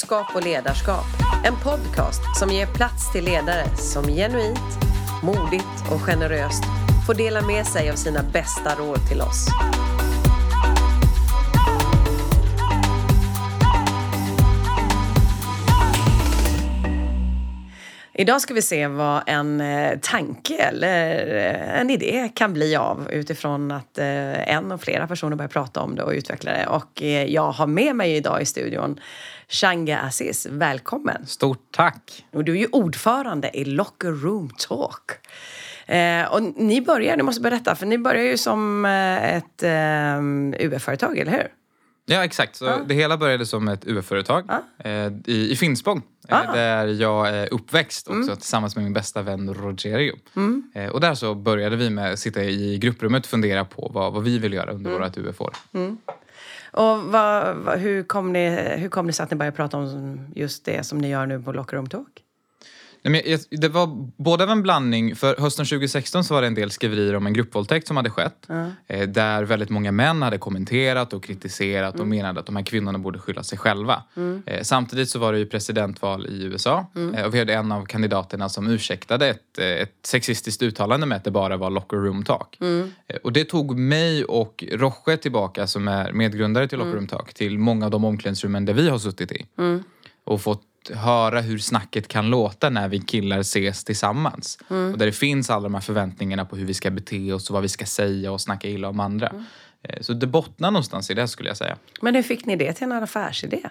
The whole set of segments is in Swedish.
Klokskap och ledarskap. En podcast som ger plats till ledare som genuint, modigt och generöst får dela med sig av sina bästa råd till oss. Idag ska vi se vad en eh, tanke eller eh, en idé kan bli av utifrån att eh, en och flera personer börjar prata om det och utveckla det. Och jag har med mig idag i studion Shanga Aziz. Välkommen! Stort tack! Och du är ju ordförande i Locker Room Talk. och ni börjar, ni måste berätta, för ni börjar ju som ett UF-företag, eller hur? Ja, exakt. Så Det hela började som ett UF-företag eh, i, i Finspång eh, där jag är uppväxt också mm. tillsammans med min bästa vän Rogerio. Mm. Eh, och där så började vi med att sitta i grupprummet och fundera på vad, vad vi vill göra under mm. vårt UF-år. Mm. Och vad, vad, hur, kom ni, hur kom det sig att ni började prata om just det som ni gör nu på Locker Talk? Room Talk? det var både en blandning, för hösten 2016 så var det en del skriverier om en gruppvåldtäkt som hade skett. Mm. Där väldigt många män hade kommenterat och kritiserat mm. och menade att de här kvinnorna borde skylla sig själva. Mm. Eh, samtidigt så var det ju presidentval i USA mm. eh, och vi hade en av kandidaterna som ursäktade ett, ett sexistiskt uttalande med att det bara var locker room talk. Mm. Och det tog mig och Roche tillbaka, som är medgrundare till Locker mm. room talk, till många av de omklädningsrummen där vi har suttit i och fått höra hur snacket kan låta när vi killar ses tillsammans. Mm. Och där det finns alla de här förväntningarna på hur vi ska bete oss och vad vi ska säga och snacka illa om andra. Mm. Eh, så det bottnar någonstans i det skulle jag säga. Men hur fick ni det till en affärsidé?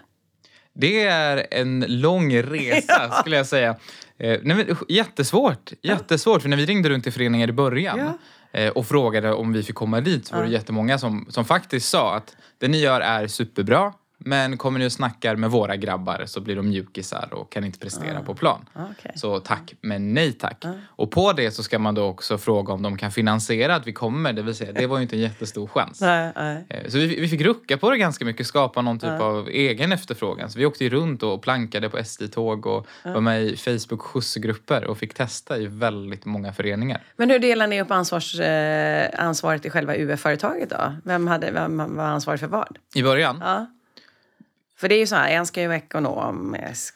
Det är en lång resa skulle jag säga. Eh, nej, jättesvårt, jättesvårt. För när vi ringde runt till föreningar i början ja. Eh, och frågade om vi fick komma dit så var det jättemånga som, som faktiskt sa att det ni gör är superbra. Men kommer ni och snackar med våra grabbar så blir de mjukisar och kan inte prestera ah. på plan. Okay. Så tack, men nej tack. Ah. Och på det så ska man då också fråga om de kan finansiera att vi kommer. Det vill säga, det var ju inte en jättestor chans. nej, nej. Eh, så vi, vi, fick rucka på det ganska mycket, skapa någon typ av egen efterfrågan. Så vi åkte runt och plankade på SD-tåg och var med i Facebook skjutsgrupper och fick testa i väldigt många föreningar. Men hur delar ni upp ansvars, eh, ansvaret i själva UF-företaget då? Vem, hade, vem var ansvarig för vad? I början? För det är ju så här, en ska ju vara ekonom,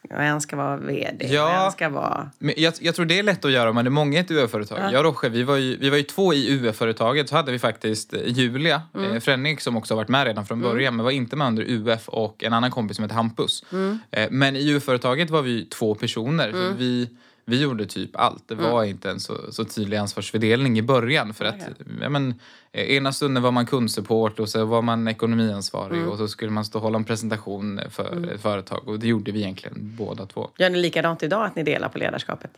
en ska vara VD, ja, en ska vara... Men jag, jag, tror det är lätt att göra om man är många i ett UF-företag. Ja. Jag och Roche, vi var, ju, vi var ju två i UF-företaget. Så hade vi faktiskt Julia mm. eh, Frennik som också har varit med redan från mm. början, mm. men var inte med under UF och en annan kompis som heter Hampus. Mm. Eh, men i UF-företaget var vi två personer. Mm. vi vi gjorde typ allt. Det var mm. inte en så, så tydlig ansvarsfördelning i början. För att, ja, men, eh, ena stunden var man kundsupport och så var man ekonomiansvarig mm. och så skulle man stå och hålla en presentation för mm. ett företag. Och det gjorde vi egentligen båda två. Gör ni likadant idag, att ni delar på ledarskapet?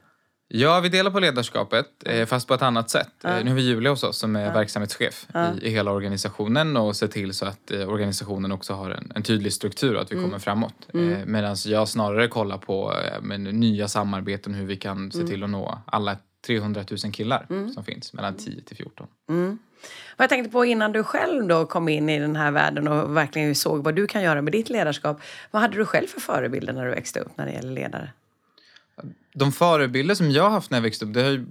Ja, vi delar på ledarskapet, eh, fast på ett annat sätt. Ja. Nu har vi Julia hos oss som är ja. verksamhetschef ja. i, i, hela organisationen och ser till så att eh, organisationen också har en, en, tydlig struktur och att vi mm. kommer framåt. Mm. Eh, Medan jag snarare kollar på eh, med nya samarbeten hur vi kan se mm. till att nå alla 300 000 killar mm. som finns mellan 10 till 14. Mm. Vad jag tänkte på innan du själv då kom in i den här världen och verkligen såg vad du kan göra med ditt ledarskap. Vad hade du själv för förebilder när du växte upp när det gäller ledare? De förebilder som jag har haft när jag växte upp, det har ju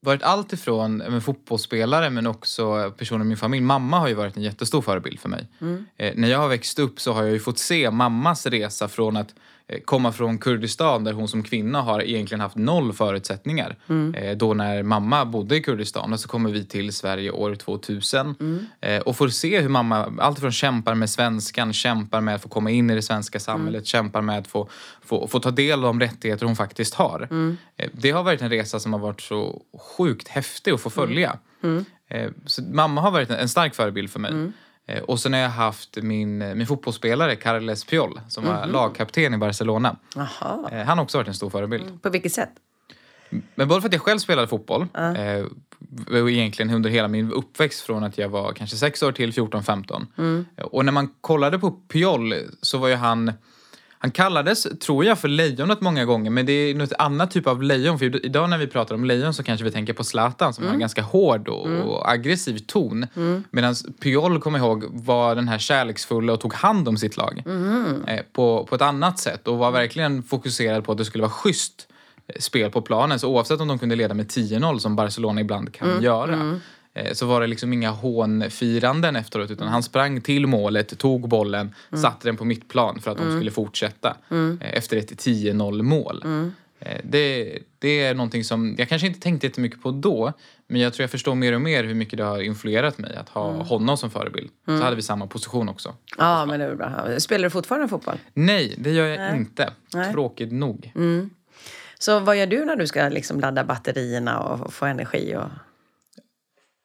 varit allt ifrån med fotbollsspelare men också personer i min familj. Mamma har ju varit en jättestor förebild för mig. Mm. Eh, när jag har växt upp så har jag ju fått se mammas resa från att komma från Kurdistan där hon som kvinna har egentligen haft noll förutsättningar. Mm. Eh, då när mamma bodde i Kurdistan och så kommer vi till Sverige år 2000 mm. Eh, och får se hur mamma alltifrån kämpar med svenskan, kämpar med att få komma in i det svenska samhället, mm. kämpar med att få, få, få ta del av de rättigheter hon faktiskt har. Mm. Det har varit en resa som har varit så sjukt häftig att få följa. Mm. Mm. Så mamma har varit en stark förebild för mig. Eh, och sen har jag haft min, min fotbollsspelare Carles Piol som var mm -hmm. lagkapten i Barcelona. Aha. Eh, han har också varit en stor förebild. Mm. På vilket sätt? Men både för att jag själv spelade fotboll uh. eh, egentligen under hela min uppväxt från att jag var kanske 6 år till 14-15. Mm. Och när man kollade på Piol så var ju han han kallades, tror jag, för lejonet många gånger men det är något annat typ av lejon. För idag när vi pratar om lejon så kanske vi tänker på Zlatan som mm. har en ganska hård och, mm. och aggressiv ton. Mm. Medan Piol, kommer ihåg, var den här kärleksfulla och tog hand om sitt lag. Mm. Eh, på, på ett annat sätt och var verkligen fokuserad på att det skulle vara schysst eh, spel på planen. Så oavsett om de kunde leda med 10-0 som Barcelona ibland kan mm. göra. Mm. eh, så var det liksom inga hånfiranden efteråt utan han sprang till målet, tog bollen, satte den på mittplan för att de skulle fortsätta eh, efter ett 10-0 mål. Eh, Det, det är någonting som jag kanske inte tänkte jättemycket på då men jag tror jag förstår mer och mer hur mycket det har influerat mig att ha honom som förebild. Så hade vi samma position också. Ja, men det är bra. Spelar du fortfarande fotboll? Nej, det gör jag inte. Tråkigt nog. Så vad gör du när du ska liksom ladda batterierna och få energi? Och...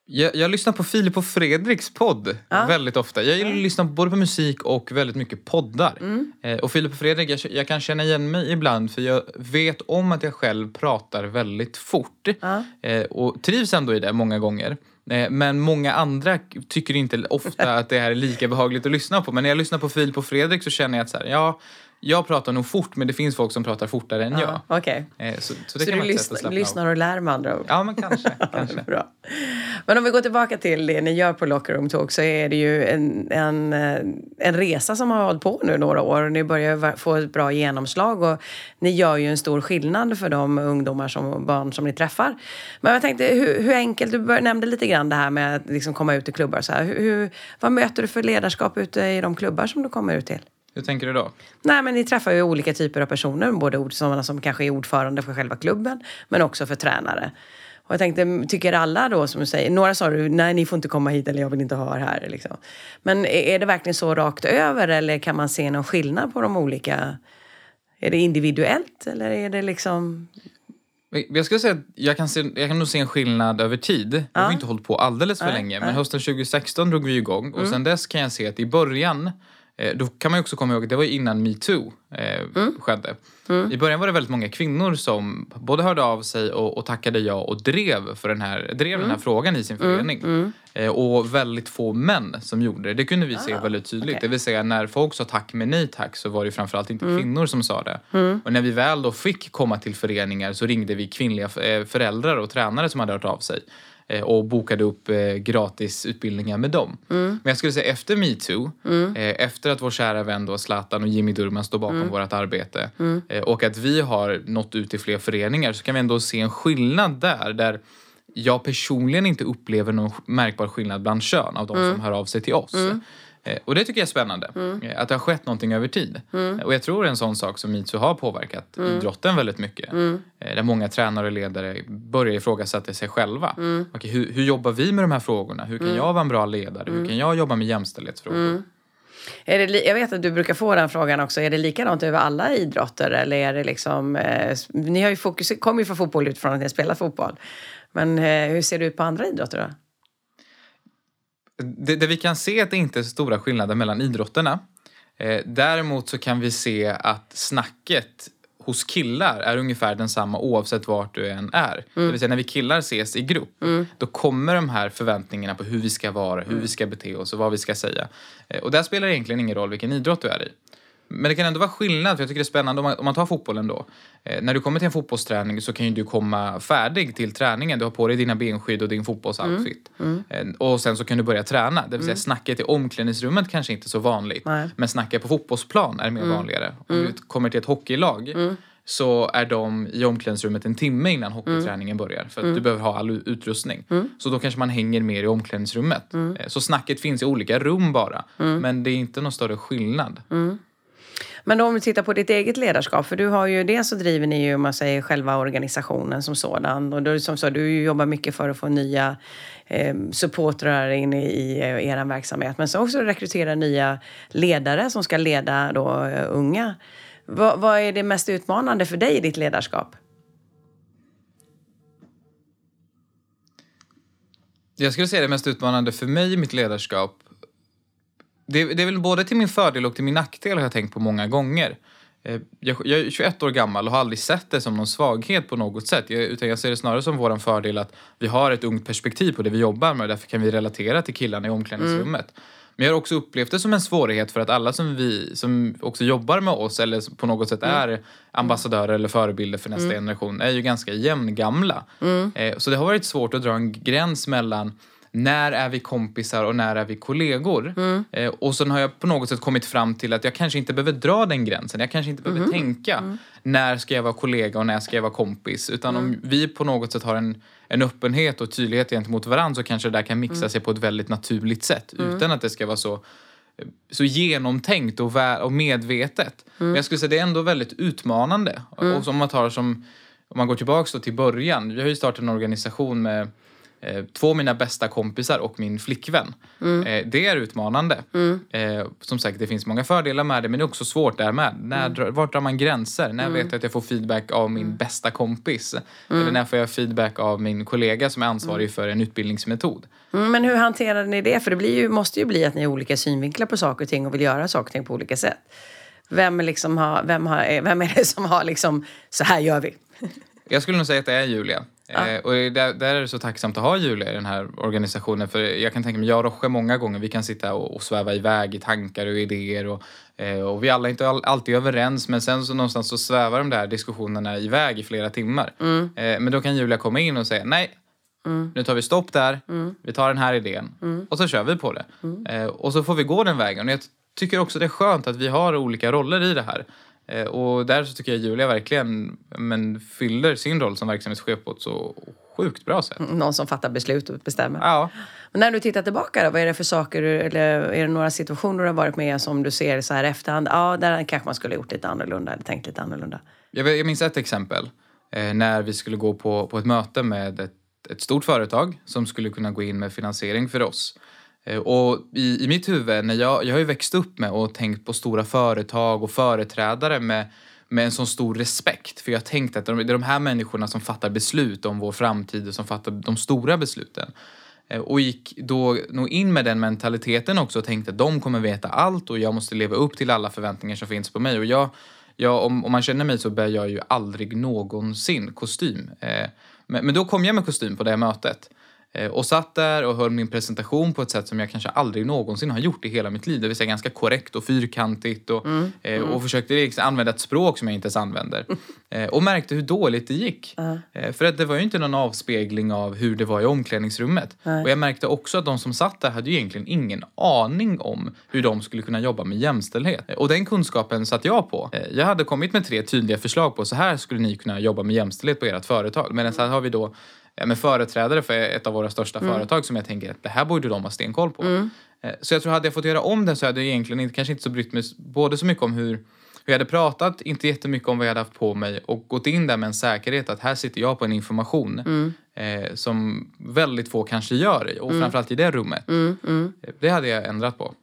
Jag, jag lyssnar på Filip och Fredriks podd väldigt ofta. Jag gillar att lyssna både på musik och väldigt mycket poddar. Eh, och Filip och Fredrik, jag, jag kan känna igen mig ibland för jag vet om att jag själv pratar väldigt fort. Eh, och trivs ändå i det många gånger. Eh, Men många andra tycker inte ofta att det här är lika behagligt att lyssna på. Men när jag lyssnar på Filip och Fredrik så känner jag att så här, ja, jag pratar nog fort men det finns folk som pratar fortare än jag. Ja, Okej. Eh, Så, så Så du sätt lyssnar, och lär med andra ord? Ja, men kanske. kanske. Bra. Men om vi går tillbaka till det ni gör på Locker Room Talk så är det ju en, en, eh, en resa som har hållit på nu några år och ni börjar få ett bra genomslag och ni gör ju en stor skillnad för de ungdomar som, och barn som ni träffar. Men jag tänkte hur, hur enkelt, du bör, nämnde lite grann det här med att liksom komma ut i klubbar så här. Hur, hur, vad möter du för ledarskap ute i de klubbar som du kommer ut till? Hur tänker du då? Nej, men ni träffar ju olika typer av personer, både ord- sådana som kanske är ordförande för själva klubben, men också för tränare. Och jag tänkte, tycker alla då som du säger, några sa du, nej ni får inte komma hit eller jag vill inte ha er här. Liksom. Men är det verkligen så rakt över eller kan man se någon skillnad på de olika? Är det individuellt eller är det liksom... Jag skulle säga att jag kan, se, jag kan nog se en skillnad över tid. Vi har inte hållit på alldeles för Nej, länge. Men nej. hösten 2016 drog vi igång. Och sen dess kan jag se att i början, då kan man också komma ihåg det var innan metoo eh, skedde. I början var det väldigt många kvinnor som både hörde av sig och, och tackade ja och drev, för den här, drev den här frågan i sin förening. Eh, och väldigt få män som gjorde det. Det kunde vi se väldigt tydligt. okej. Det vill säga när folk sa tack men nej tack så var det framförallt inte kvinnor som sa det. Och när vi väl då fick komma till föreningar så ringde vi kvinnliga eh, föräldrar och tränare som hade hört av sig eh, och bokade upp eh, gratis utbildningar med dem. Men jag skulle säga efter metoo, eh, efter att vår kära vän då Zlatan och Jimmy Durmaz står bakom vårt arbete eh, och att vi har nått ut till fler föreningar så kan vi ändå se en skillnad där, där jag personligen inte upplever någon märkbar skillnad bland kön av de som hör av sig till oss. Eh, Och det tycker jag är spännande. Eh, Att det har skett någonting över tid. Eh, Och jag tror en sån sak som metoo har påverkat idrotten väldigt mycket. Eh, Där många tränare och ledare börjar ifrågasätta sig själva. Okej, hur, hur jobbar vi med de här frågorna? Hur kan jag vara en bra ledare? Hur kan jag jobba med jämställdhetsfrågor? Är det, jag vet att du brukar få den frågan också. Är det likadant över alla idrotter? Eller är det liksom... Eh, ni har ju fokus, kommer ju från fotboll utifrån att ni spelar fotboll. Men eh, hur ser det ut på andra idrotter då? Det, det vi kan se är att det inte är så stora skillnader mellan idrotterna. Eh, däremot så kan vi se att snacket hos killar är ungefär densamma oavsett vart du än är. Det vill säga när vi killar ses i grupp, då kommer de här förväntningarna på hur vi ska vara, hur vi ska bete oss och vad vi ska säga. Eh, och där spelar det egentligen ingen roll vilken idrott du är i. Men det kan ändå vara skillnad, för jag tycker det är spännande om man, om man tar fotbollen då. Eh, när du kommer till en fotbollsträning så kan ju du komma färdig till träningen. Du har på dig dina benskydd och din fotbollsoutfit. Eh, och sen så kan du börja träna. Det vill säga snacket i omklädningsrummet kanske inte är så vanligt. Nej. Men snacket på fotbollsplan är mer vanligare. Om du kommer till ett hockeylag så är de i omklädningsrummet en timme innan hockeyträningen börjar. För att du behöver ha all utrustning. Så då kanske man hänger mer i omklädningsrummet. Eh, Så snacket finns i olika rum bara. Men det är inte någon större skillnad. Men då om vi tittar på ditt eget ledarskap, för du har ju det så driver ni ju om man säger själva organisationen som sådan. Och du, som så, du jobbar mycket för att få nya eh, supportrar in i, i eh, er verksamhet. Men så också rekrytera nya ledare som ska leda då eh, unga. Va, vad är det mest utmanande för dig i ditt ledarskap? Jag skulle säga det mest utmanande för mig i mitt ledarskap. Det, det är väl både till min fördel och till min nackdel har jag tänkt på många gånger. Eh, Jag, jag är 21 år gammal och har aldrig sett det som någon svaghet på något sätt. Jag, utan jag ser det snarare som vår fördel att vi har ett ungt perspektiv på det vi jobbar med. Därför kan vi relatera till killarna i omklädningsrummet. Men jag har också upplevt det som en svårighet för att alla som vi som också jobbar med oss eller på något sätt är ambassadörer eller förebilder för nästa generation är ju ganska jämngamla. Eh, så det har varit svårt att dra en gräns mellan när är vi kompisar och när är vi kollegor? Eh, och sen har jag på något sätt kommit fram till att jag kanske inte behöver dra den gränsen. Jag kanske inte behöver tänka när ska jag vara kollega och när ska jag vara kompis. Utan om vi på något sätt har en, en öppenhet och tydlighet gentemot varandra så kanske det där kan mixa sig på ett väldigt naturligt sätt utan att det ska vara så så genomtänkt och, och medvetet. Men jag skulle säga det är ändå väldigt utmanande. Och som man tar som, om man går tillbaks då till början. Vi har ju startat en organisation med eh, två av mina bästa kompisar och min flickvän. Eh, det är utmanande. Eh, som sagt, det finns många fördelar med det men det är också svårt där med. När, drar- Vart drar man gränser? När vet jag att jag får feedback av min bästa kompis? Eller när får jag feedback av min kollega som är ansvarig för en utbildningsmetod? Mm, men hur hanterar ni det? För det blir ju, måste ju bli att ni har olika synvinklar på saker och ting och vill göra saker och ting på olika sätt. Vem, liksom har, vem, har, vem är det som har liksom, så här gör vi? Jag skulle nog säga att det är Julia. Eh, och där, där är det så tacksamt att ha Julia i den här organisationen. För jag kan tänka mig, jag och Roche många gånger, vi kan sitta och, och sväva iväg i tankar och idéer. Och, eh, och vi alla är inte all, alltid överens, men sen så någonstans så svävar de där diskussionerna iväg i flera timmar. Eh, men då kan Julia komma in och säga, nej, nu tar vi stopp där, vi tar den här idén och så kör vi på det. Eh, och så får vi gå den vägen. Och jag tycker också det är skönt att vi har olika roller i det här. Eh, och där så tycker jag Julia verkligen men, fyller sin roll som verksamhetschef på ett så sjukt bra sätt. Någon som fattar beslut och bestämmer. Ja. Men när du tittar tillbaka då, vad är det för saker, eller är det några situationer du har varit med som du ser så här efterhand, ja, där kanske man skulle ha gjort lite annorlunda eller tänkt lite annorlunda? Jag, jag minns ett exempel. Eh, när vi skulle gå på, på ett möte med ett, ett stort företag som skulle kunna gå in med finansiering för oss. Eh, och i, i mitt huvud, när jag, jag har ju växt upp med och tänkt på stora företag och företrädare med, med en sån stor respekt. För jag har tänkt att det är de här människorna som fattar beslut om vår framtid och som fattar de stora besluten. Eh, och gick då nog in med den mentaliteten också och tänkte att de kommer veta allt och jag måste leva upp till alla förväntningar som finns på mig. Och jag, jag, om, om man känner mig så bär jag ju aldrig någonsin kostym. Eh, men, men då kom jag med kostym på det här mötet. Eh, och satt där och höll min presentation på ett sätt som jag kanske aldrig någonsin har gjort i hela mitt liv. Det vill säga ganska korrekt och fyrkantigt och, eh, och försökte liksom använda ett språk som jag inte ens använder. Eh, och märkte hur dåligt det gick. Eh, för att det var ju inte någon avspegling av hur det var i omklädningsrummet. Och jag märkte också att de som satt där hade ju egentligen ingen aning om hur de skulle kunna jobba med jämställdhet. Och den kunskapen satt jag på. Jag hade kommit med tre tydliga förslag på så här skulle ni kunna jobba med jämställdhet på ert företag. Men här har vi då med företrädare för ett av våra största företag som jag tänker att det här borde de ha stenkoll på. Eh, Så jag tror hade jag fått göra om det så hade jag egentligen inte, kanske inte så brytt mig både så mycket om hur, hur jag hade pratat, inte jättemycket om vad jag hade haft på mig och gått in där med en säkerhet att här sitter jag på en information eh, som väldigt få kanske gör och framförallt i det rummet. Eh, Det hade jag ändrat på.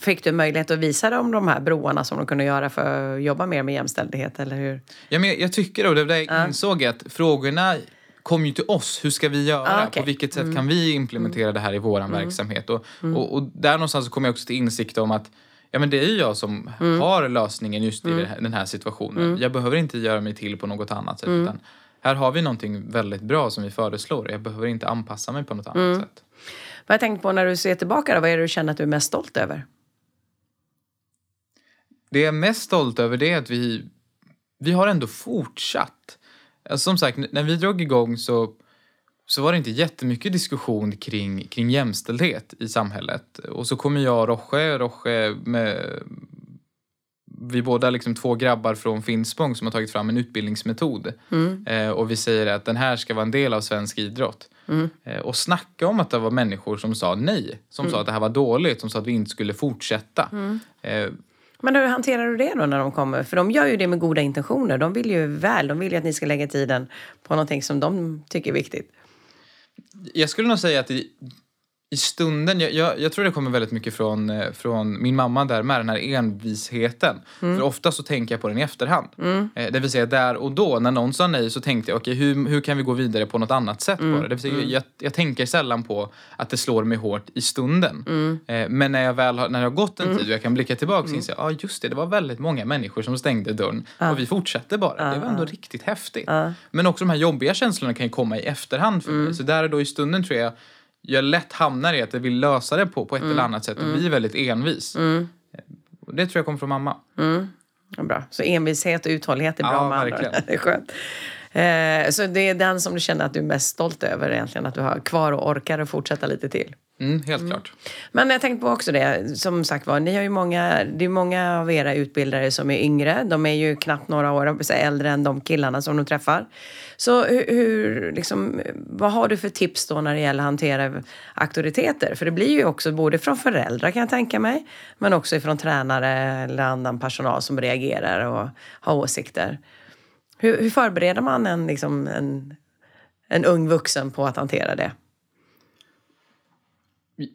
Fick du möjlighet att visa dem de här broarna som de kunde göra för att jobba mer med jämställdhet, eller hur? Ja, men jag, jag tycker det, och det där jag insåg att frågorna kom ju till oss. Hur ska vi göra? Ah. Mm. På vilket sätt kan vi implementera det här i vår verksamhet? Och, och, och där någonstans så kom jag också till insikt om att ja, men det är ju jag som Mm. har lösningen just i här, den här situationen. Jag behöver inte göra mig till på något annat Mm. sätt. Utan här har vi någonting väldigt bra som vi föreslår. Jag behöver inte anpassa mig på något annat Mm. sätt. Vad jag tänkte på när du ser tillbaka då, vad är det du känner att du är mest stolt över? Det jag är mest stolt över det är att vi, vi har ändå fortsatt. Alltså, som sagt, när vi drog igång så, så var det inte jättemycket diskussion kring, kring jämställdhet i samhället. Och så kommer jag och Roche, Roche med vi båda liksom två grabbar från Finspång som har tagit fram en utbildningsmetod. Eh, och vi säger att den här ska vara en del av svensk idrott. Eh, och snacka om att det var människor som sa nej. Som sa att det här var dåligt, som sa att vi inte skulle fortsätta. Eh, men hur hanterar du det då när de kommer? För de gör ju det med goda intentioner. De vill ju väl. De vill ju att ni ska lägga tiden på någonting som de tycker är viktigt. Jag skulle nog säga att det, i stunden, jag, jag, jag tror det kommer väldigt mycket från, eh, från min mamma där med den här envisheten. För ofta så tänker jag på den i efterhand. Eh, det vill säga där och då, när någon sa nej så tänkte jag okej hur, hur kan vi gå vidare på något annat sätt på det? det vill säga, jag, jag tänker sällan på att det slår mig hårt i stunden. Eh, men när jag väl har, när jag har gått en tid och jag kan blicka tillbaka så inser jag, ja ah, just det, det var väldigt många människor som stängde dörren och vi fortsatte bara. Det var ändå riktigt häftigt. Men också de här jobbiga känslorna kan ju komma i efterhand för mig. Så där och då i stunden tror jag jag lätt hamnar i att jag vill lösa det på, på ett eller annat sätt och blir väldigt envis. Och det tror jag kommer från mamma. Ja, bra. Så envishet och uthållighet är bra Ja, med andra. verkligen. Det är skönt. Eh, så det är den som du känner att du är mest stolt över egentligen, att du har kvar och orkar att fortsätta lite till? Mm, helt mm. klart. Men jag tänkte på också det, som sagt var, ni har ju många, det är många av era utbildare som är yngre. De är ju knappt några år äldre än de killarna som de träffar. Så hur, hur liksom, vad har du för tips då när det gäller att hantera auktoriteter? För det blir ju också både från föräldrar kan jag tänka mig, men också från tränare eller annan personal som reagerar och har åsikter. Hur, hur förbereder man en, liksom, en, en ung vuxen på att hantera det?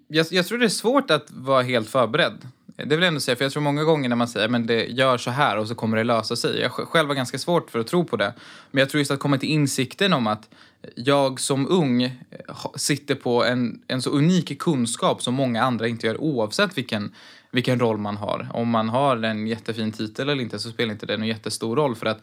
Jag, jag, tror det är svårt att vara helt förberedd. Det vill jag ändå säga, för jag tror många gånger när man säger men det gör så här och så kommer det lösa sig. Jag själv har ganska svårt för att tro på det. Men jag tror just att komma till insikten om att jag som ung eh, sitter på en, en så unik kunskap som många andra inte gör oavsett vilken, vilken roll man har. Om man har en jättefin titel eller inte så spelar inte det någon jättestor roll för att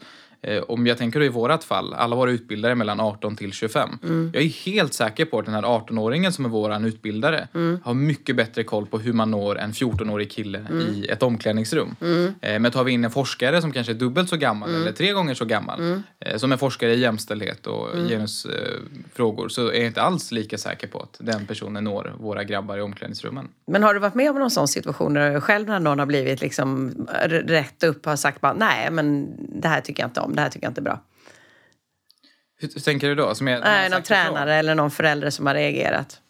om jag tänker då i vårat fall, alla våra utbildare mellan 18 till 25. Mm. Jag är helt säker på att den här 18-åringen som är våran utbildare mm. har mycket bättre koll på hur man når en 14-årig kille mm. i ett omklädningsrum. Mm. Eh, men tar vi in en forskare som kanske är dubbelt så gammal mm. eller tre gånger så gammal, mm. eh, som är forskare i jämställdhet och genusfrågor, så är jag inte alls lika säker på att den personen når våra grabbar i omklädningsrummen. Men har du varit med om någon sån situation själv när någon har blivit liksom rätt upp och har sagt bara nej men det här tycker jag inte om om. Det här tycker jag inte är bra. Hur, hur tänker du då? Som jag, Nej, någon tränare ifrån? eller någon förälder som har reagerat.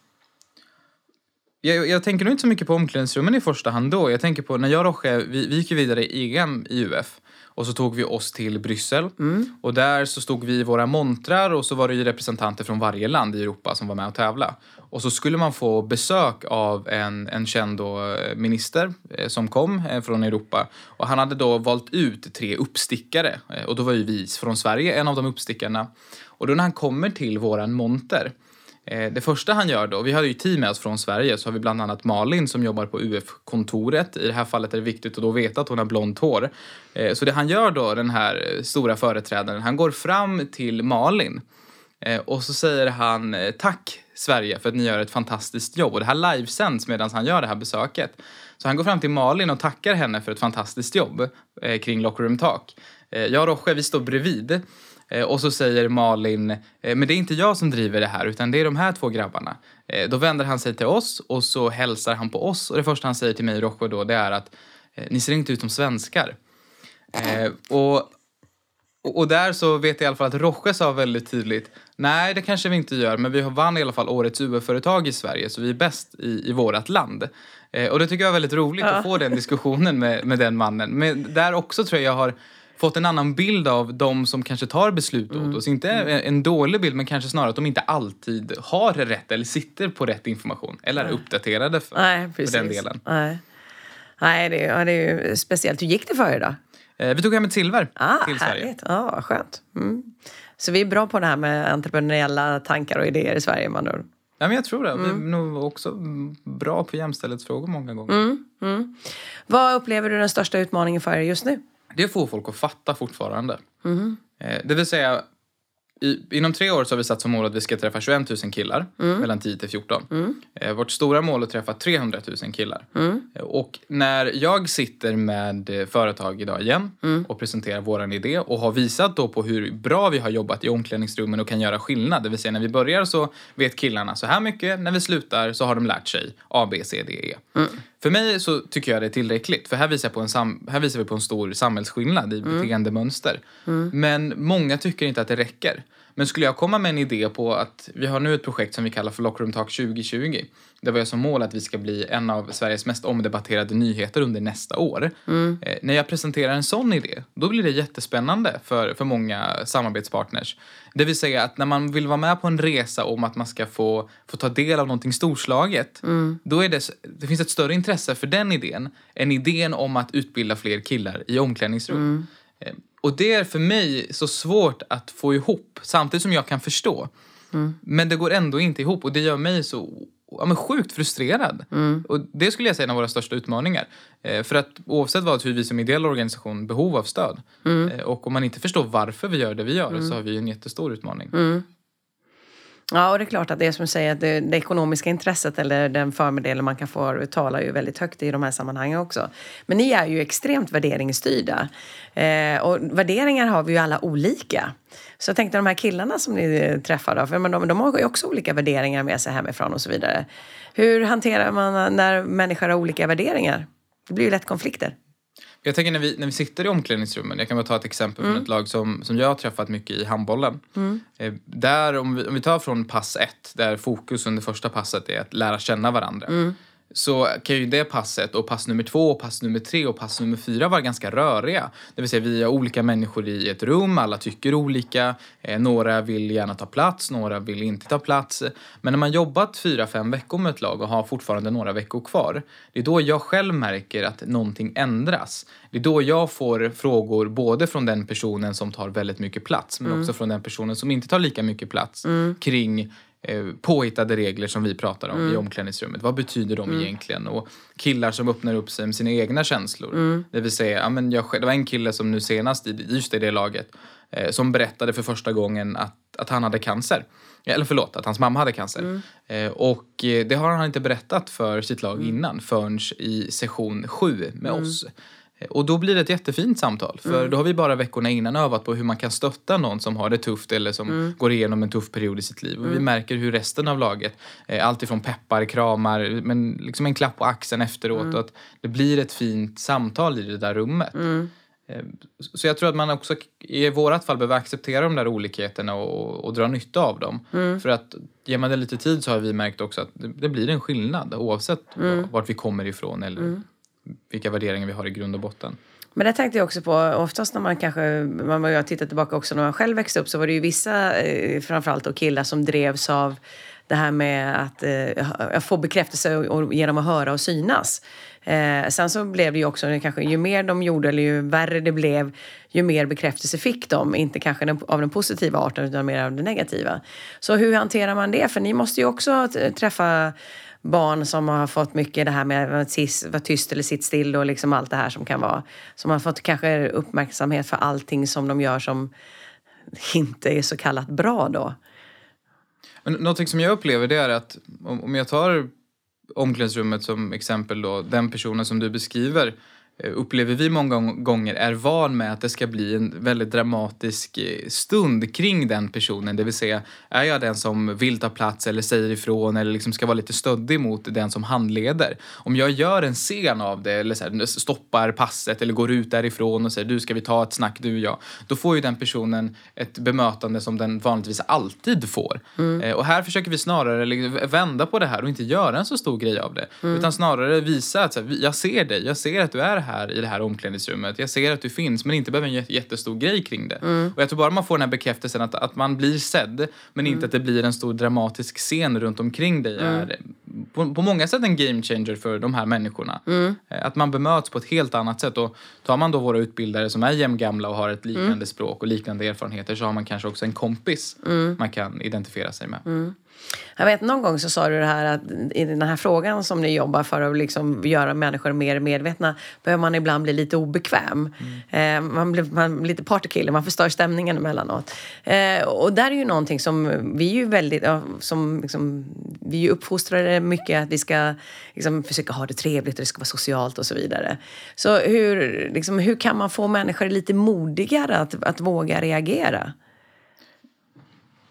Jag, jag, tänker nog inte så mycket på omklädningsrummen i första hand då. Jag tänker på när jag och Roche, vi, vi gick ju vidare i EM i UF. Och så tog vi oss till Bryssel. Mm. Och där så stod vi i våra montrar och så var det ju representanter från varje land i Europa som var med och tävla. Och så skulle man få besök av en, en känd då, eh, minister eh, som kom eh, från Europa. Och han hade då valt ut tre uppstickare. Och då var ju vi från Sverige en av de uppstickarna. Och då när han kommer till våran monter Eh, det första han gör då, vi har ju team med oss från Sverige, så har vi bland annat Malin som jobbar på UF-kontoret. I det här fallet är det viktigt att då veta att hon har blont hår. Eh, så det han gör då, den här eh, stora företrädaren, han går fram till Malin och så säger han tack Sverige för att ni gör ett fantastiskt jobb. Och det här livesänds medan han gör det här besöket. Så han går fram till Malin och tackar henne för ett fantastiskt jobb kring Locker Room Talk. Jag och Roche, vi står bredvid. Eh, och så säger Malin, eh, men det är inte jag som driver det här utan det är de här två grabbarna. Eh, då vänder han sig till oss och så hälsar han på oss och det första han säger till mig och Rocco då det är att ni ser inte ut som svenskar. och, och där så vet jag i alla fall att Roche sa väldigt tydligt Nej, det kanske vi inte gör, men vi vann i alla fall årets UF-företag i Sverige så vi är bäst i, i vårt land. och det tycker jag är väldigt roligt ja. att få den diskussionen med, med den mannen. Men där också tror jag jag har fått en annan bild av de som kanske tar beslut mm. åt oss. Inte mm. en dålig bild, men kanske snarare att de inte alltid har rätt eller sitter på rätt information eller är uppdaterade för, Nej, för den delen. Nej, Nej det, är, det är ju speciellt. Hur gick det för er då? Eh, vi tog hem ett silver ah, till Sverige. Härligt. Ah, skönt. Mm. Så vi är bra på det här med entreprenöriella tankar och idéer i Sverige man Ja, men jag tror det. Mm. Vi är mm. nog också bra på jämställdhetsfrågor många gånger. Mm, mm. Vad upplever du den största utmaningen för er just nu? Det får folk att fatta fortfarande. Mm. Det vill säga, i, inom tre år så har vi satt som mål att vi ska träffa 21 000 killar mm. mellan 10 till 14. Mm. Eh, vårt stora mål är att träffa 300 000 killar. Mm. Och när jag sitter med eh, företag idag igen mm. och presenterar vår idé och har visat då på hur bra vi har jobbat i omklädningsrummen och kan göra skillnad. Det vill säga när vi börjar så vet killarna så här mycket, när vi slutar så har de lärt sig A, B, C, D, E. För mig så tycker jag det är tillräckligt. För här visar, på en sam här visar vi på en stor samhällsskillnad i mm. beteendemönster. Mm. Men många tycker inte att det räcker. Men skulle jag komma med en idé på att vi har nu ett projekt som vi kallar för Lockroom Talk 2020. Där vi har som mål att vi ska bli en av Sveriges mest omdebatterade nyheter under nästa år. Mm. Eh, när jag presenterar en sån idé, då blir det jättespännande för, för många samarbetspartners. Det vill säga att när man vill vara med på en resa om att man ska få, få ta del av någonting storslaget, mm. då är det, det finns ett större intresse för den idén än idén om att utbilda fler killar i omklädningsrum. Mm. Och det är för mig så svårt att få ihop, samtidigt som jag kan förstå. Mm. Men det går ändå inte ihop och det gör mig så ja, men sjukt frustrerad. Mm. Och det skulle jag säga är en av våra största utmaningar. Eh, för att oavsett vad hur vi som ideell organisation behov av stöd. Mm. Eh, och om man inte förstår varför vi gör det vi gör mm. så har vi en jättestor utmaning. Ja, och det är klart att det är som du säger, det, det ekonomiska intresset eller den förmedel man kan få talar ju väldigt högt i de här sammanhangen också. Men ni är ju extremt värderingsstyrda. Eh, och värderingar har vi ju alla olika. Så jag tänkte de här killarna som ni träffar då, för de, de har ju också olika värderingar med sig hemifrån och så vidare. Hur hanterar man när människor har olika värderingar? Det blir ju lätt konflikter. Jag tänker när vi, när vi sitter i omklädningsrummen, jag kan bara ta ett exempel mm. från ett lag som, som jag har träffat mycket i handbollen. Mm. Eh, där, om vi, om vi tar från pass ett, där fokus under första passet är att lära känna varandra. Mm så kan ju det passet och pass nummer två, och pass nummer tre och pass nummer fyra vara ganska röriga. Det vill säga vi är olika människor i ett rum, alla tycker olika. Eh, några vill gärna ta plats, några vill inte ta plats. Men när man jobbat fyra, fem veckor med ett lag och har fortfarande några veckor kvar. Det är då jag själv märker att någonting ändras. Det är då jag får frågor både från den personen som tar väldigt mycket plats men mm. också från den personen som inte tar lika mycket plats mm. kring påhittade regler som vi pratar om mm. i omklädningsrummet. Vad betyder de mm. egentligen? Och killar som öppnar upp sig med sina egna känslor. Mm. Det vill säga, ja, men jag, det var en kille som nu senast i just i det laget eh, som berättade för första gången att, att han hade cancer. Eller förlåt, att hans mamma hade cancer. Mm. Eh, och eh, det har han inte berättat för sitt lag mm. innan förrän i session sju med mm. oss. Och då blir det ett jättefint samtal. För mm. då har vi bara veckorna innan övat på hur man kan stötta någon som har det tufft eller som mm. går igenom en tuff period i sitt liv. Och vi mm. märker hur resten av laget, eh, alltifrån peppar, kramar, men liksom en klapp på axeln efteråt. Mm. Och att det blir ett fint samtal i det där rummet. Mm. Eh, så jag tror att man också i vårat fall behöver acceptera de där olikheterna och, och dra nytta av dem. Mm. För att ger man det lite tid så har vi märkt också att det, det blir en skillnad oavsett mm. vart vi kommer ifrån eller vilka värderingar vi har i grund och botten. Men det tänkte jag också på, oftast när man kanske, man har tittat tillbaka också när man själv växte upp så var det ju vissa, eh, framförallt och killar som drevs av det här med att eh, få bekräftelse genom att höra och synas. Eh, sen så blev det ju också, kanske, ju mer de gjorde eller ju värre det blev, ju mer bekräftelse fick de. Inte kanske den, av den positiva arten utan mer av den negativa. Så hur hanterar man det? För ni måste ju också träffa barn som har fått mycket det här med att vara tyst eller sitt still och liksom allt det här som kan vara. Som har fått kanske uppmärksamhet för allting som de gör som inte är så kallat bra då. Men någonting som jag upplever det är att om jag tar omklädningsrummet som exempel då, den personen som du beskriver upplever vi många gånger är van med att det ska bli en väldigt dramatisk eh, stund kring den personen. Det vill säga, är jag den som vill ta plats eller säger ifrån eller liksom ska vara lite stöddig mot den som handleder. Om jag gör en scen av det eller så här, stoppar passet eller går ut därifrån och säger du ska vi ta ett snack du och jag. Då får ju den personen ett bemötande som den vanligtvis alltid får. Mm. Eh, och här försöker vi snarare liksom vända på det här och inte göra en så stor grej av det. Mm. Utan snarare visa att så här, jag ser dig, jag ser att du är här i det här omklädningsrummet. Jag ser att du finns men inte behöver en jättestor grej kring det. Mm. Och jag tror bara man får den här bekräftelsen att, att man blir sedd men mm. inte att det blir en stor dramatisk scen runt omkring dig mm. är på, på, många sätt en game changer för de här människorna. Mm. Eh, att man bemöts på ett helt annat sätt. Och tar man då våra utbildare som är jämngamla och har ett liknande mm. språk och liknande erfarenheter så har man kanske också en kompis mm. man kan identifiera sig med. Jag vet någon gång så sa du det här att i den här frågan som ni jobbar för att liksom göra människor mer medvetna behöver man ibland bli lite obekväm. Mm. Eh, man blir man, lite partykille, man förstör stämningen emellanåt. Eh, och där är ju någonting som vi är ju väldigt, ja, som liksom, vi är ju uppfostrade mycket att vi ska liksom, försöka ha det trevligt och det ska vara socialt och så vidare. Så hur, liksom, hur kan man få människor lite modigare att, att våga reagera?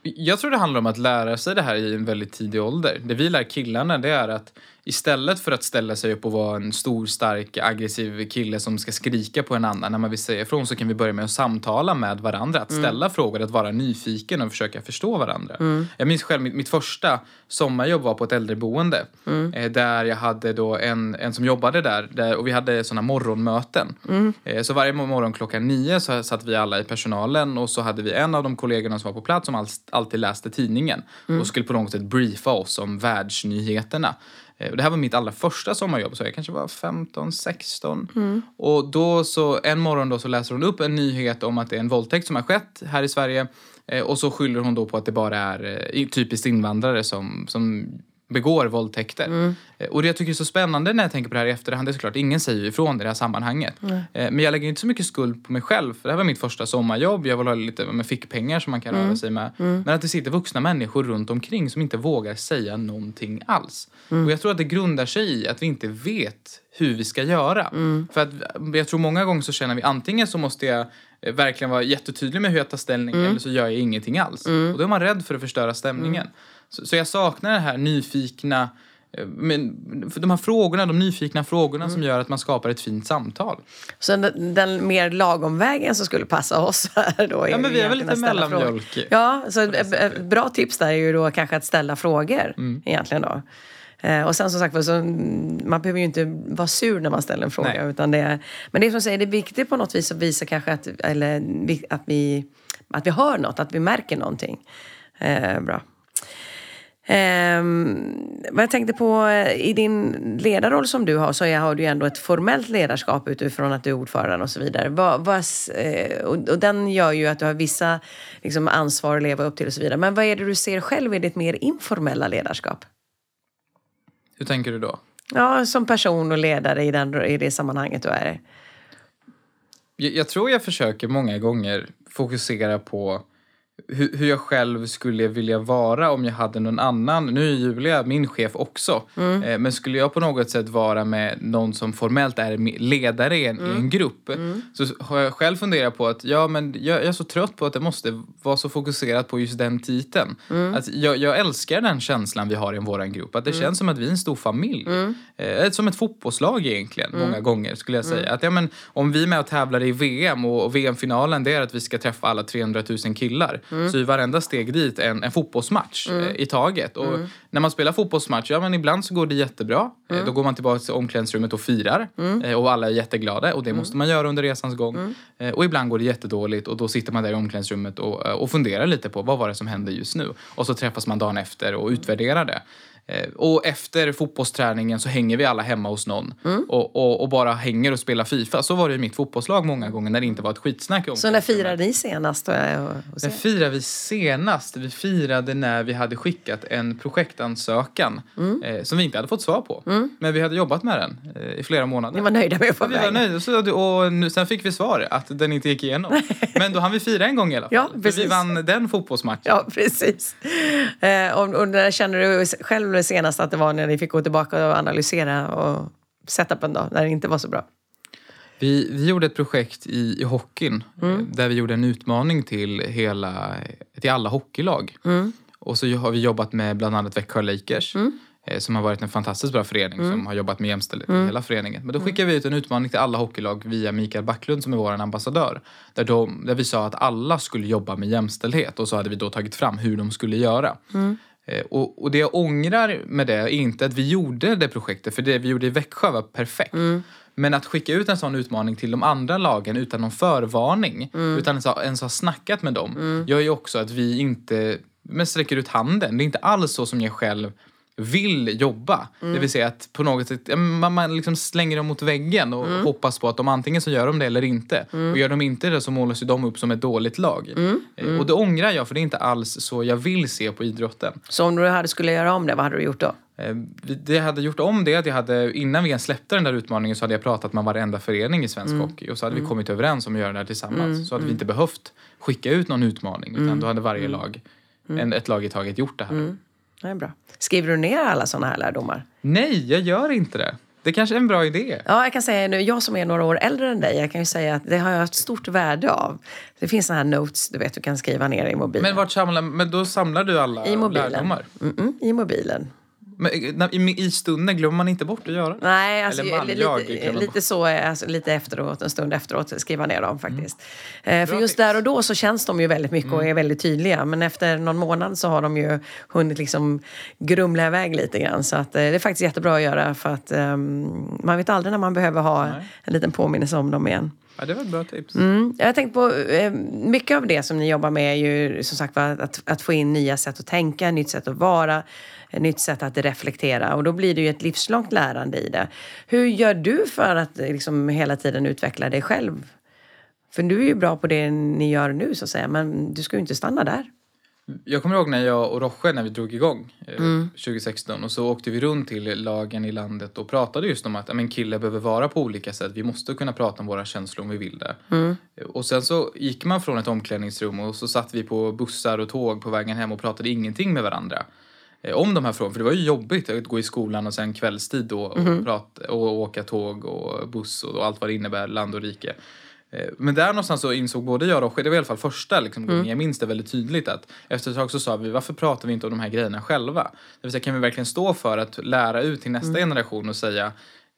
Jag tror det handlar om att lära sig det här i en väldigt tidig ålder. Det vi lär killarna det är att istället för att ställa sig upp och vara en stor, stark, aggressiv kille som ska skrika på en annan när man vill säga ifrån så kan vi börja med att samtala med varandra. Att mm. ställa mm. frågor, att vara nyfiken och försöka förstå varandra. Mm. Jag minns själv mitt, mitt första sommarjobb var på ett äldreboende mm. eh, där jag hade då en, en som jobbade där, där och vi hade sådana morgonmöten. Mm. Eh, så varje morgon klockan nio så satt vi alla i personalen och så hade vi en av de kollegorna som var på plats som all, alltid läste tidningen mm. och skulle på något sätt briefa oss om världsnyheterna. Eh, det här var mitt allra första sommarjobb, så jag kanske var 15, 16. Mm. Och då så, en morgon då så läser hon upp en nyhet om att det är en våldtäkt som har skett här i Sverige. Eh, och så skyller hon då på att det bara är eh, typiskt invandrare som, som begår våldtäkter. Eh, Och det jag tycker är så spännande när jag tänker på det här i efterhand är såklart ingen säger ifrån i det här sammanhanget. Eh, Men jag lägger inte så mycket skuld på mig själv för det här var mitt första sommarjobb. Jag vill ha lite med fickpengar som man kan röra sig med. Men att det sitter vuxna människor runt omkring som inte vågar säga någonting alls. Och jag tror att det grundar sig i att vi inte vet hur vi ska göra. För att jag tror många gånger så känner vi antingen så måste jag eh, verkligen vara jättetydlig med hur jag tar ställning eller så gör jag ingenting alls. Och då är man rädd för att förstöra stämningen. Så, så jag saknar det här nyfikna eh, men de här frågorna, de nyfikna frågorna som gör att man skapar ett fint samtal. Så den, den mer lagom vägen som skulle passa oss här då är Ja, men vi är väl lite mellanmjölk. Ja, så ett, bra tips där är ju då kanske att ställa frågor egentligen då. Eh, och sen som sagt så, mm, man behöver ju inte vara sur när man ställer en fråga. Nej. Utan det, men det är som säger, det är viktigt på något vis att visa kanske att, eller, att, vi, att vi hör något, att vi märker någonting. Eh, bra. Ehm, vad jag tänkte på, eh, i din ledarroll som du har så har du ju ändå ett formellt ledarskap utifrån att du är ordförande och så vidare. Vad, vad, eh, och, och den gör ju att du har vissa liksom, ansvar att leva upp till och så vidare. Men vad är det du ser själv i ditt mer informella ledarskap? Hur tänker du då? Ja, som person och ledare i, den, i det sammanhanget du är. Jag, jag tror jag försöker många gånger fokusera på hur, hur jag själv skulle vilja vara om jag hade någon annan. Nu är Julia min chef också. Eh, men skulle jag på något sätt vara med någon som formellt är ledare i en, i en grupp så har jag själv funderat på att ja, men jag, jag är så trött på att det måste vara så fokuserat på just den titeln. Att jag, jag älskar den känslan vi har i vår grupp. Att det känns som att vi är en stor familj. Eh, som ett fotbollslag egentligen, många gånger skulle jag säga. Att, ja, men, om vi är med och tävlar i VM och, och VM-finalen det är att vi ska träffa alla 300 000 killar så är varenda steg dit en, en fotbollsmatch eh, i taget. Och när man spelar fotbollsmatch, ja men ibland så går det jättebra. Eh, då går man tillbaka till omklädningsrummet och firar eh, och alla är jätteglada och det måste man göra under resans gång. Och ibland går det jättedåligt och då sitter man där i omklädningsrummet och, och funderar lite på vad var det som hände just nu. Och så träffas man dagen efter och utvärderar det. Eh, Och efter fotbollsträningen så hänger vi alla hemma hos någon och, och, och bara hänger och spelar Fifa. Så var det i mitt fotbollslag många gånger när det inte var ett skitsnack Så när firade ni senast? Och, och När firade vi senast? Vi firade när vi hade skickat en projektansökan eh, som vi inte hade fått svar på. Men vi hade jobbat med den eh, i flera månader. Ni var nöjda med att få Ja, vi var nöjda. Så, och nu, sen fick vi svar att den inte gick igenom. Men då hann vi fira en gång i alla fall. Ja, För vi precis. vann den fotbollsmatchen. Ja, precis. Eh, och, och när känner du själv senast att det var när ni fick gå tillbaka och analysera och setupen då, när det inte var så bra? Vi, vi gjorde ett projekt i, i hockeyn eh, där vi gjorde en utmaning till, hela, till alla hockeylag. Och så har vi jobbat med bland annat Växjö Lakers eh, som har varit en fantastiskt bra förening som har jobbat med jämställdhet i hela föreningen. Men då skickade vi ut en utmaning till alla hockeylag via Mikael Backlund som är vår ambassadör. Där, de, där vi sa att alla skulle jobba med jämställdhet och så hade vi då tagit fram hur de skulle göra. Eh, Och, och det jag ångrar med det är inte att vi gjorde det projektet, för det vi gjorde i Växjö var perfekt. Men att skicka ut en sån utmaning till de andra lagen utan någon förvarning, utan ens ha, ens ha snackat med dem, gör ju också att vi inte men sträcker ut handen. Det är inte alls så som jag själv vill jobba. Det vill säga att på något sätt, man, man liksom slänger dem mot väggen och hoppas på att de antingen så gör de det eller inte. Och gör de inte det så målas ju de upp som ett dåligt lag. Eh, Och det ångrar jag för det är inte alls så jag vill se på idrotten. Så om du hade skulle göra om det, vad hade du gjort då? Eh, Det jag hade gjort om det att jag hade, innan vi ens släppte den där utmaningen så hade jag pratat med varenda förening i svensk hockey och så hade vi kommit överens om att göra det här tillsammans. Så hade vi inte behövt skicka ut någon utmaning utan då hade varje lag, en, ett lag i taget gjort det här. Det är bra. Skriver du ner alla sådana här lärdomar? Nej, jag gör inte det. Det kanske är en bra idé. Ja, jag kan säga nu, jag som är några år äldre än dig, jag kan ju säga att det har jag haft stort värde av. Det finns sådana här notes du vet du kan skriva ner i mobilen. Men vart samlar, men då samlar du alla I mobilen. lärdomar? Mm-mm, I mobilen. Men, eh, i, stunden glömmer man inte bort att göra det? Nej, alltså, Eller man, li- jag lite, lite så, är- alltså, lite efteråt, en stund efteråt, skriva ner dem faktiskt. Eh, för Bra just tips. där och då så känns de ju väldigt mycket och är väldigt tydliga. Men efter någon månad så har de ju hunnit liksom grumla iväg lite grann. Så att, eh, det är faktiskt jättebra att göra för att ehm, man vet aldrig när man behöver ha Nej. en liten påminnelse om dem igen. Ja, det var ett bra tips. Mm. Jag tänkt på, eh, mycket av det som ni jobbar med är ju som sagt att, att få in nya sätt att tänka, nytt sätt att vara, eh, nytt sätt att reflektera och då blir det ju ett livslångt lärande i det. Hur gör du för att eh, liksom, hela tiden utveckla dig själv? För du är ju bra på det ni gör nu så att säga, men du ska ju inte stanna där. Jag kommer ihåg när jag och Roche, när vi drog igång eh, 2016 och så åkte vi runt till lagen i landet och pratade just om att men killar behöver vara på olika sätt. Vi måste kunna prata om våra känslor om vi vill det. Eh, Och sen så gick man från ett omklädningsrum och så satt vi på bussar och tåg på vägen hem och pratade ingenting med varandra eh, om de här frågorna. För det var ju jobbigt att gå i skolan och sen kvällstid då och, prata, och åka tåg och buss och, allt vad det innebär, land och rike. Eh, Men där någonstans så insåg både jag och det var i alla fall första liksom, gången jag minns det väldigt tydligt att efter ett tag så sa vi varför pratar vi inte om de här grejerna själva? Det vill säga kan vi verkligen stå för att lära ut till nästa generation och säga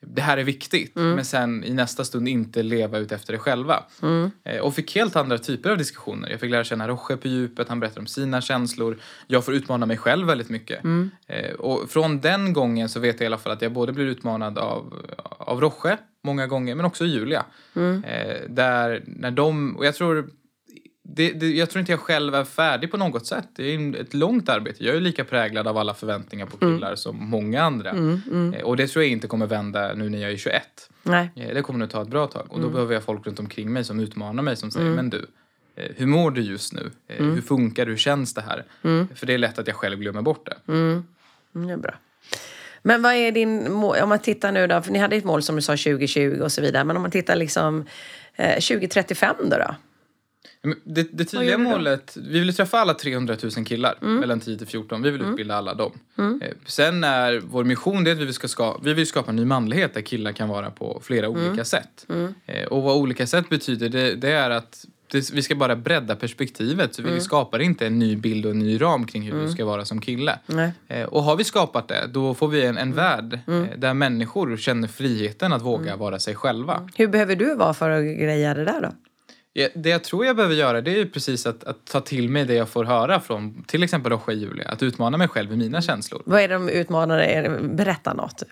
det här är viktigt men sen i nästa stund inte leva ut efter det själva. Eh, och fick helt andra typer av diskussioner. Jag fick lära känna Roche på djupet, han berättar om sina känslor. Jag får utmana mig själv väldigt mycket. Eh, och från den gången så vet jag i alla fall att jag både blir utmanad av, av Roche många gånger men också Julia. Eh, där när de, och jag tror det, det, jag tror inte jag själv är färdig på något sätt. Det är ett långt arbete. Jag är lika präglad av alla förväntningar på killar som många andra. Eh, Och det tror jag inte kommer vända nu när jag är 21. Nej. Eh, Det kommer nog ta ett bra tag. Och då behöver jag folk runt omkring mig som utmanar mig som säger, men du, eh, hur mår du just nu? Hur funkar det? Hur känns det här? För det är lätt att jag själv glömmer bort det. Mm, det är bra. Men vad är din mål, om man tittar nu då, för ni hade ett mål som du sa 2020 och så vidare, men om man tittar liksom eh, 2035 då? då? Det, det tydliga målet, vi vill träffa alla 300 000 killar mellan 10 till 14. Vi vill utbilda alla dem. Eh, Sen är vår mission det att vi ska ska, vi vill skapa en ny manlighet där killar kan vara på flera olika sätt. Eh, Och vad olika sätt betyder, det, det är att det, vi ska bara bredda perspektivet. Så vi skapar inte en ny bild och en ny ram kring hur du ska vara som kille. Nej. Eh, Och har vi skapat det, då får vi en, en värld där människor känner friheten att våga vara sig själva. Hur behöver du vara för att greja det där då? Det jag tror jag behöver göra det är precis att, att ta till mig det jag får höra från till exempel och Julia. Att utmana mig själv i mina känslor. Vad är de det- Berätta något.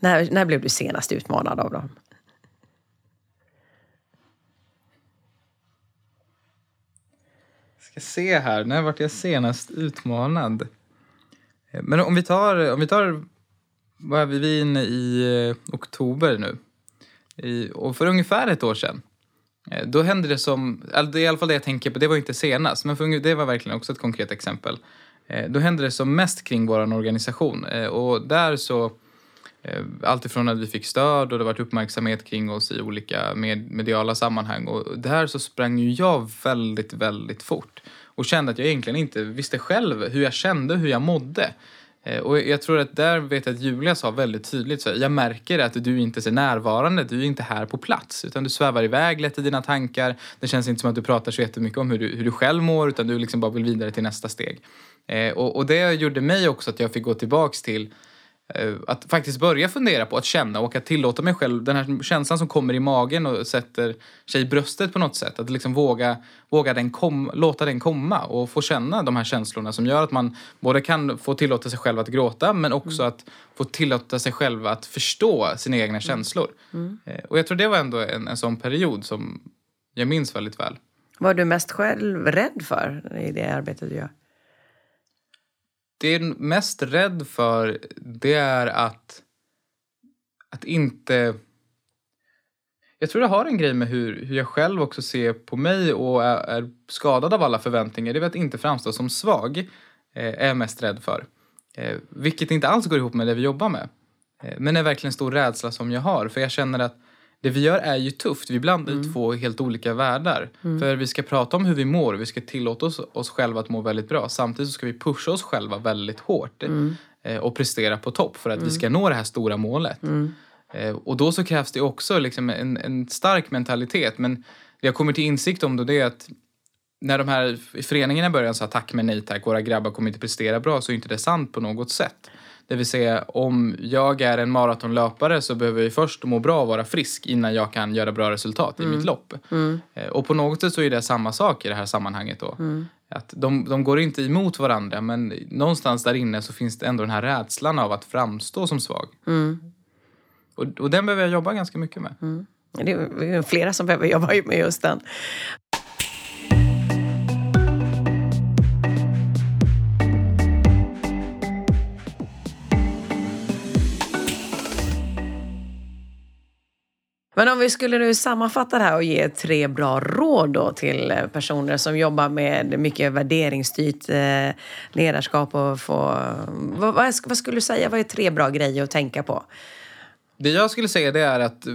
När, när blev du senast utmanad av dem? ska se här, när vart jag senast utmanad? Men om vi tar, om vi tar vad är vi, vi är inne i eh, oktober nu. I, och för ungefär ett år sedan, Eh, då händer det som, alltså, det är i alla fall det jag tänker på, det var inte senast, men för, det var verkligen också ett konkret exempel. Eh, då händer det som mest kring vår organisation eh, och där så alltifrån att vi fick stöd och det varit uppmärksamhet kring oss i olika med, mediala sammanhang. Och där så sprang ju jag väldigt, väldigt fort. Och kände att jag egentligen inte visste själv hur jag kände, hur jag mådde. Eh, och jag tror att där vet jag att Julia sa väldigt tydligt så jag märker att du inte är närvarande, du är inte här på plats. Utan du svävar iväg lätt i dina tankar. Det känns inte som att du pratar så jättemycket om hur du, hur du själv mår utan du liksom bara vill vidare till nästa steg. Eh, och, och det gjorde mig också att jag fick gå tillbaks till att faktiskt börja fundera på att känna och att tillåta mig själv, den här känslan som kommer i magen och sätter sig i bröstet på något sätt. Att liksom våga, våga den kom, låta den komma och få känna de här känslorna som gör att man både kan få tillåta sig själv att gråta men också att få tillåta sig själv att förstå sina egna känslor. Eh, Och jag tror det var ändå en, en sån period som jag minns väldigt väl. Vad är du mest själv rädd för i det arbetet du gör? Det jag är mest rädd för det är att, att inte... Jag tror det har en grej med hur, hur jag själv också ser på mig och är, är skadad av alla förväntningar. Det är att inte framstå som svag eh, är jag mest rädd för. Eh, vilket inte alls går ihop med det vi jobbar med. Eh, men är verkligen en stor rädsla som jag har. För jag känner att det vi gör är ju tufft. Vi blandar ju två helt olika världar. För vi ska prata om hur vi mår och vi ska tillåta oss, oss själva att må väldigt bra. Samtidigt ska vi pusha oss själva väldigt hårt eh, och prestera på topp för att vi ska nå det här stora målet. Eh, och då så krävs det också liksom en, en stark mentalitet. Men det jag kommer till insikt om då det är att när de här föreningarna i början sa tack men nej tack, våra grabbar kommer inte prestera bra, så är inte det sant på något sätt. Det vill säga, om jag är en maratonlöpare så behöver jag först må bra och vara frisk innan jag kan göra bra resultat i mitt lopp. Eh, Och på något sätt så är det samma sak i det här sammanhanget då. Att de, de går inte emot varandra men någonstans där inne så finns det ändå den här rädslan av att framstå som svag. Och, och den behöver jag jobba ganska mycket med. Det är flera som behöver jobba med just den. Men om vi skulle nu sammanfatta det här och ge tre bra råd då till eh, personer som jobbar med mycket värderingsstyrt eh, ledarskap och få... Eh, vad, vad, skulle du säga, vad är tre bra grejer att tänka på? Det jag skulle säga det är att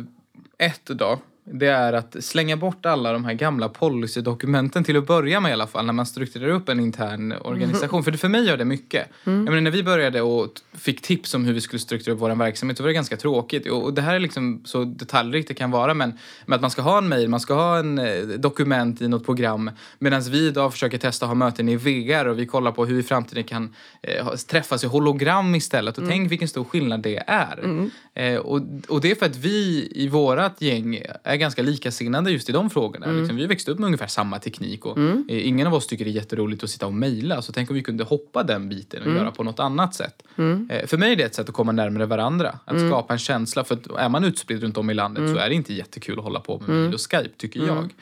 ett då, det är att slänga bort alla de här gamla policydokumenten till att börja med i alla fall när man strukturerar upp en intern organisation. Mm. För, det, för mig gör det mycket. Mm. Jag menar, när vi började och fick tips om hur vi skulle strukturera upp vår verksamhet så var det ganska tråkigt. Och, och det här är liksom så detaljrikt det kan vara men med att man ska ha en mail, man ska ha en eh, dokument i något program medan vi idag försöker testa att ha möten i VR och vi kollar på hur vi i framtiden kan eh, träffas i hologram istället. Och mm. tänk vilken stor skillnad det är. Mm. Eh, och, och det är för att vi i vårat gäng är ganska likasinnade just i de frågorna. Mm. Liksom, vi växte upp med ungefär samma teknik och mm. Eh, ingen av oss tycker det är jätteroligt att sitta och mejla. Så tänk om vi kunde hoppa den biten och mm. göra på något annat sätt. Mm. Eh, för mig är det ett sätt att komma närmare varandra. Att mm. skapa en känsla. För att är man utspridd runt om i landet så är det inte jättekul att hålla på med mejl och Skype, tycker jag.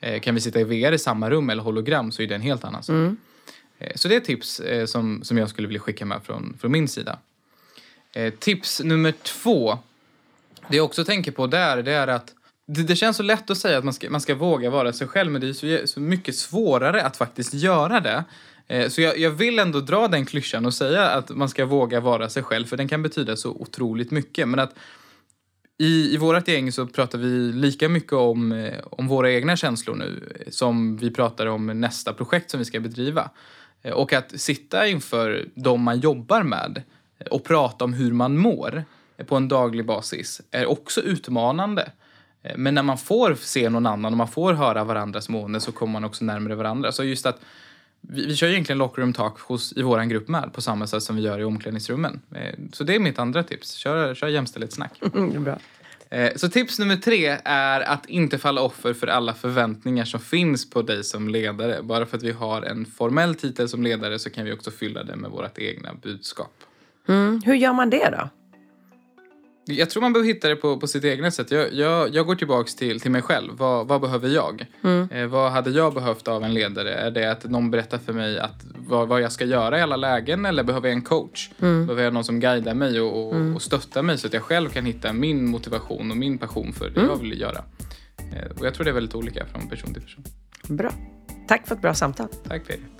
Eh, kan vi sitta i VR i samma rum eller hologram så är det en helt annan sak. Så det är tips som, som jag skulle vilja skicka med från, från min sida. tips nummer två. Det jag också tänker på där, det är att det, det, känns så lätt att säga att man ska, man ska våga vara sig själv men det är så, så mycket svårare att faktiskt göra det. Eh, så jag, jag, vill ändå dra den klyschan och säga att man ska våga vara sig själv för den kan betyda så otroligt mycket. Men att i, i vårt gäng så pratar vi lika mycket om, eh, om våra egna känslor nu eh, som vi pratar om nästa projekt som vi ska bedriva. Eh, och att sitta inför de man jobbar med eh, och prata om hur man mår på en daglig basis är också utmanande. Eh, men när man får se någon annan och man får höra varandras mående så kommer man också närmare varandra. Så just att vi, vi kör egentligen lockroom talk hos, i vår grupp med på samma sätt som vi gör i omklädningsrummen. Eh, så det är mitt andra tips. Kör, kör jämställdhetssnack. Mm, bra. Eh, så tips nummer tre är att inte falla offer för alla förväntningar som finns på dig som ledare. Bara för att vi har en formell titel som ledare så kan vi också fylla det med vårt egna budskap. Mm. Hur gör man det då? Jag tror man behöver hitta det på, på sitt egna sätt. Jag, jag, jag går tillbaks till, till mig själv. Vad, vad behöver jag? Mm. Eh, vad hade jag behövt av en ledare? Är det att någon berättar för mig att, vad, vad jag ska göra i alla lägen? Eller behöver jag en coach? Mm. Behöver jag någon som guidar mig och, och, mm. och stöttar mig så att jag själv kan hitta min motivation och min passion för det mm. jag vill göra? Eh, och jag tror det är väldigt olika från person till person. Bra. Tack för ett bra samtal. Tack Fredrik.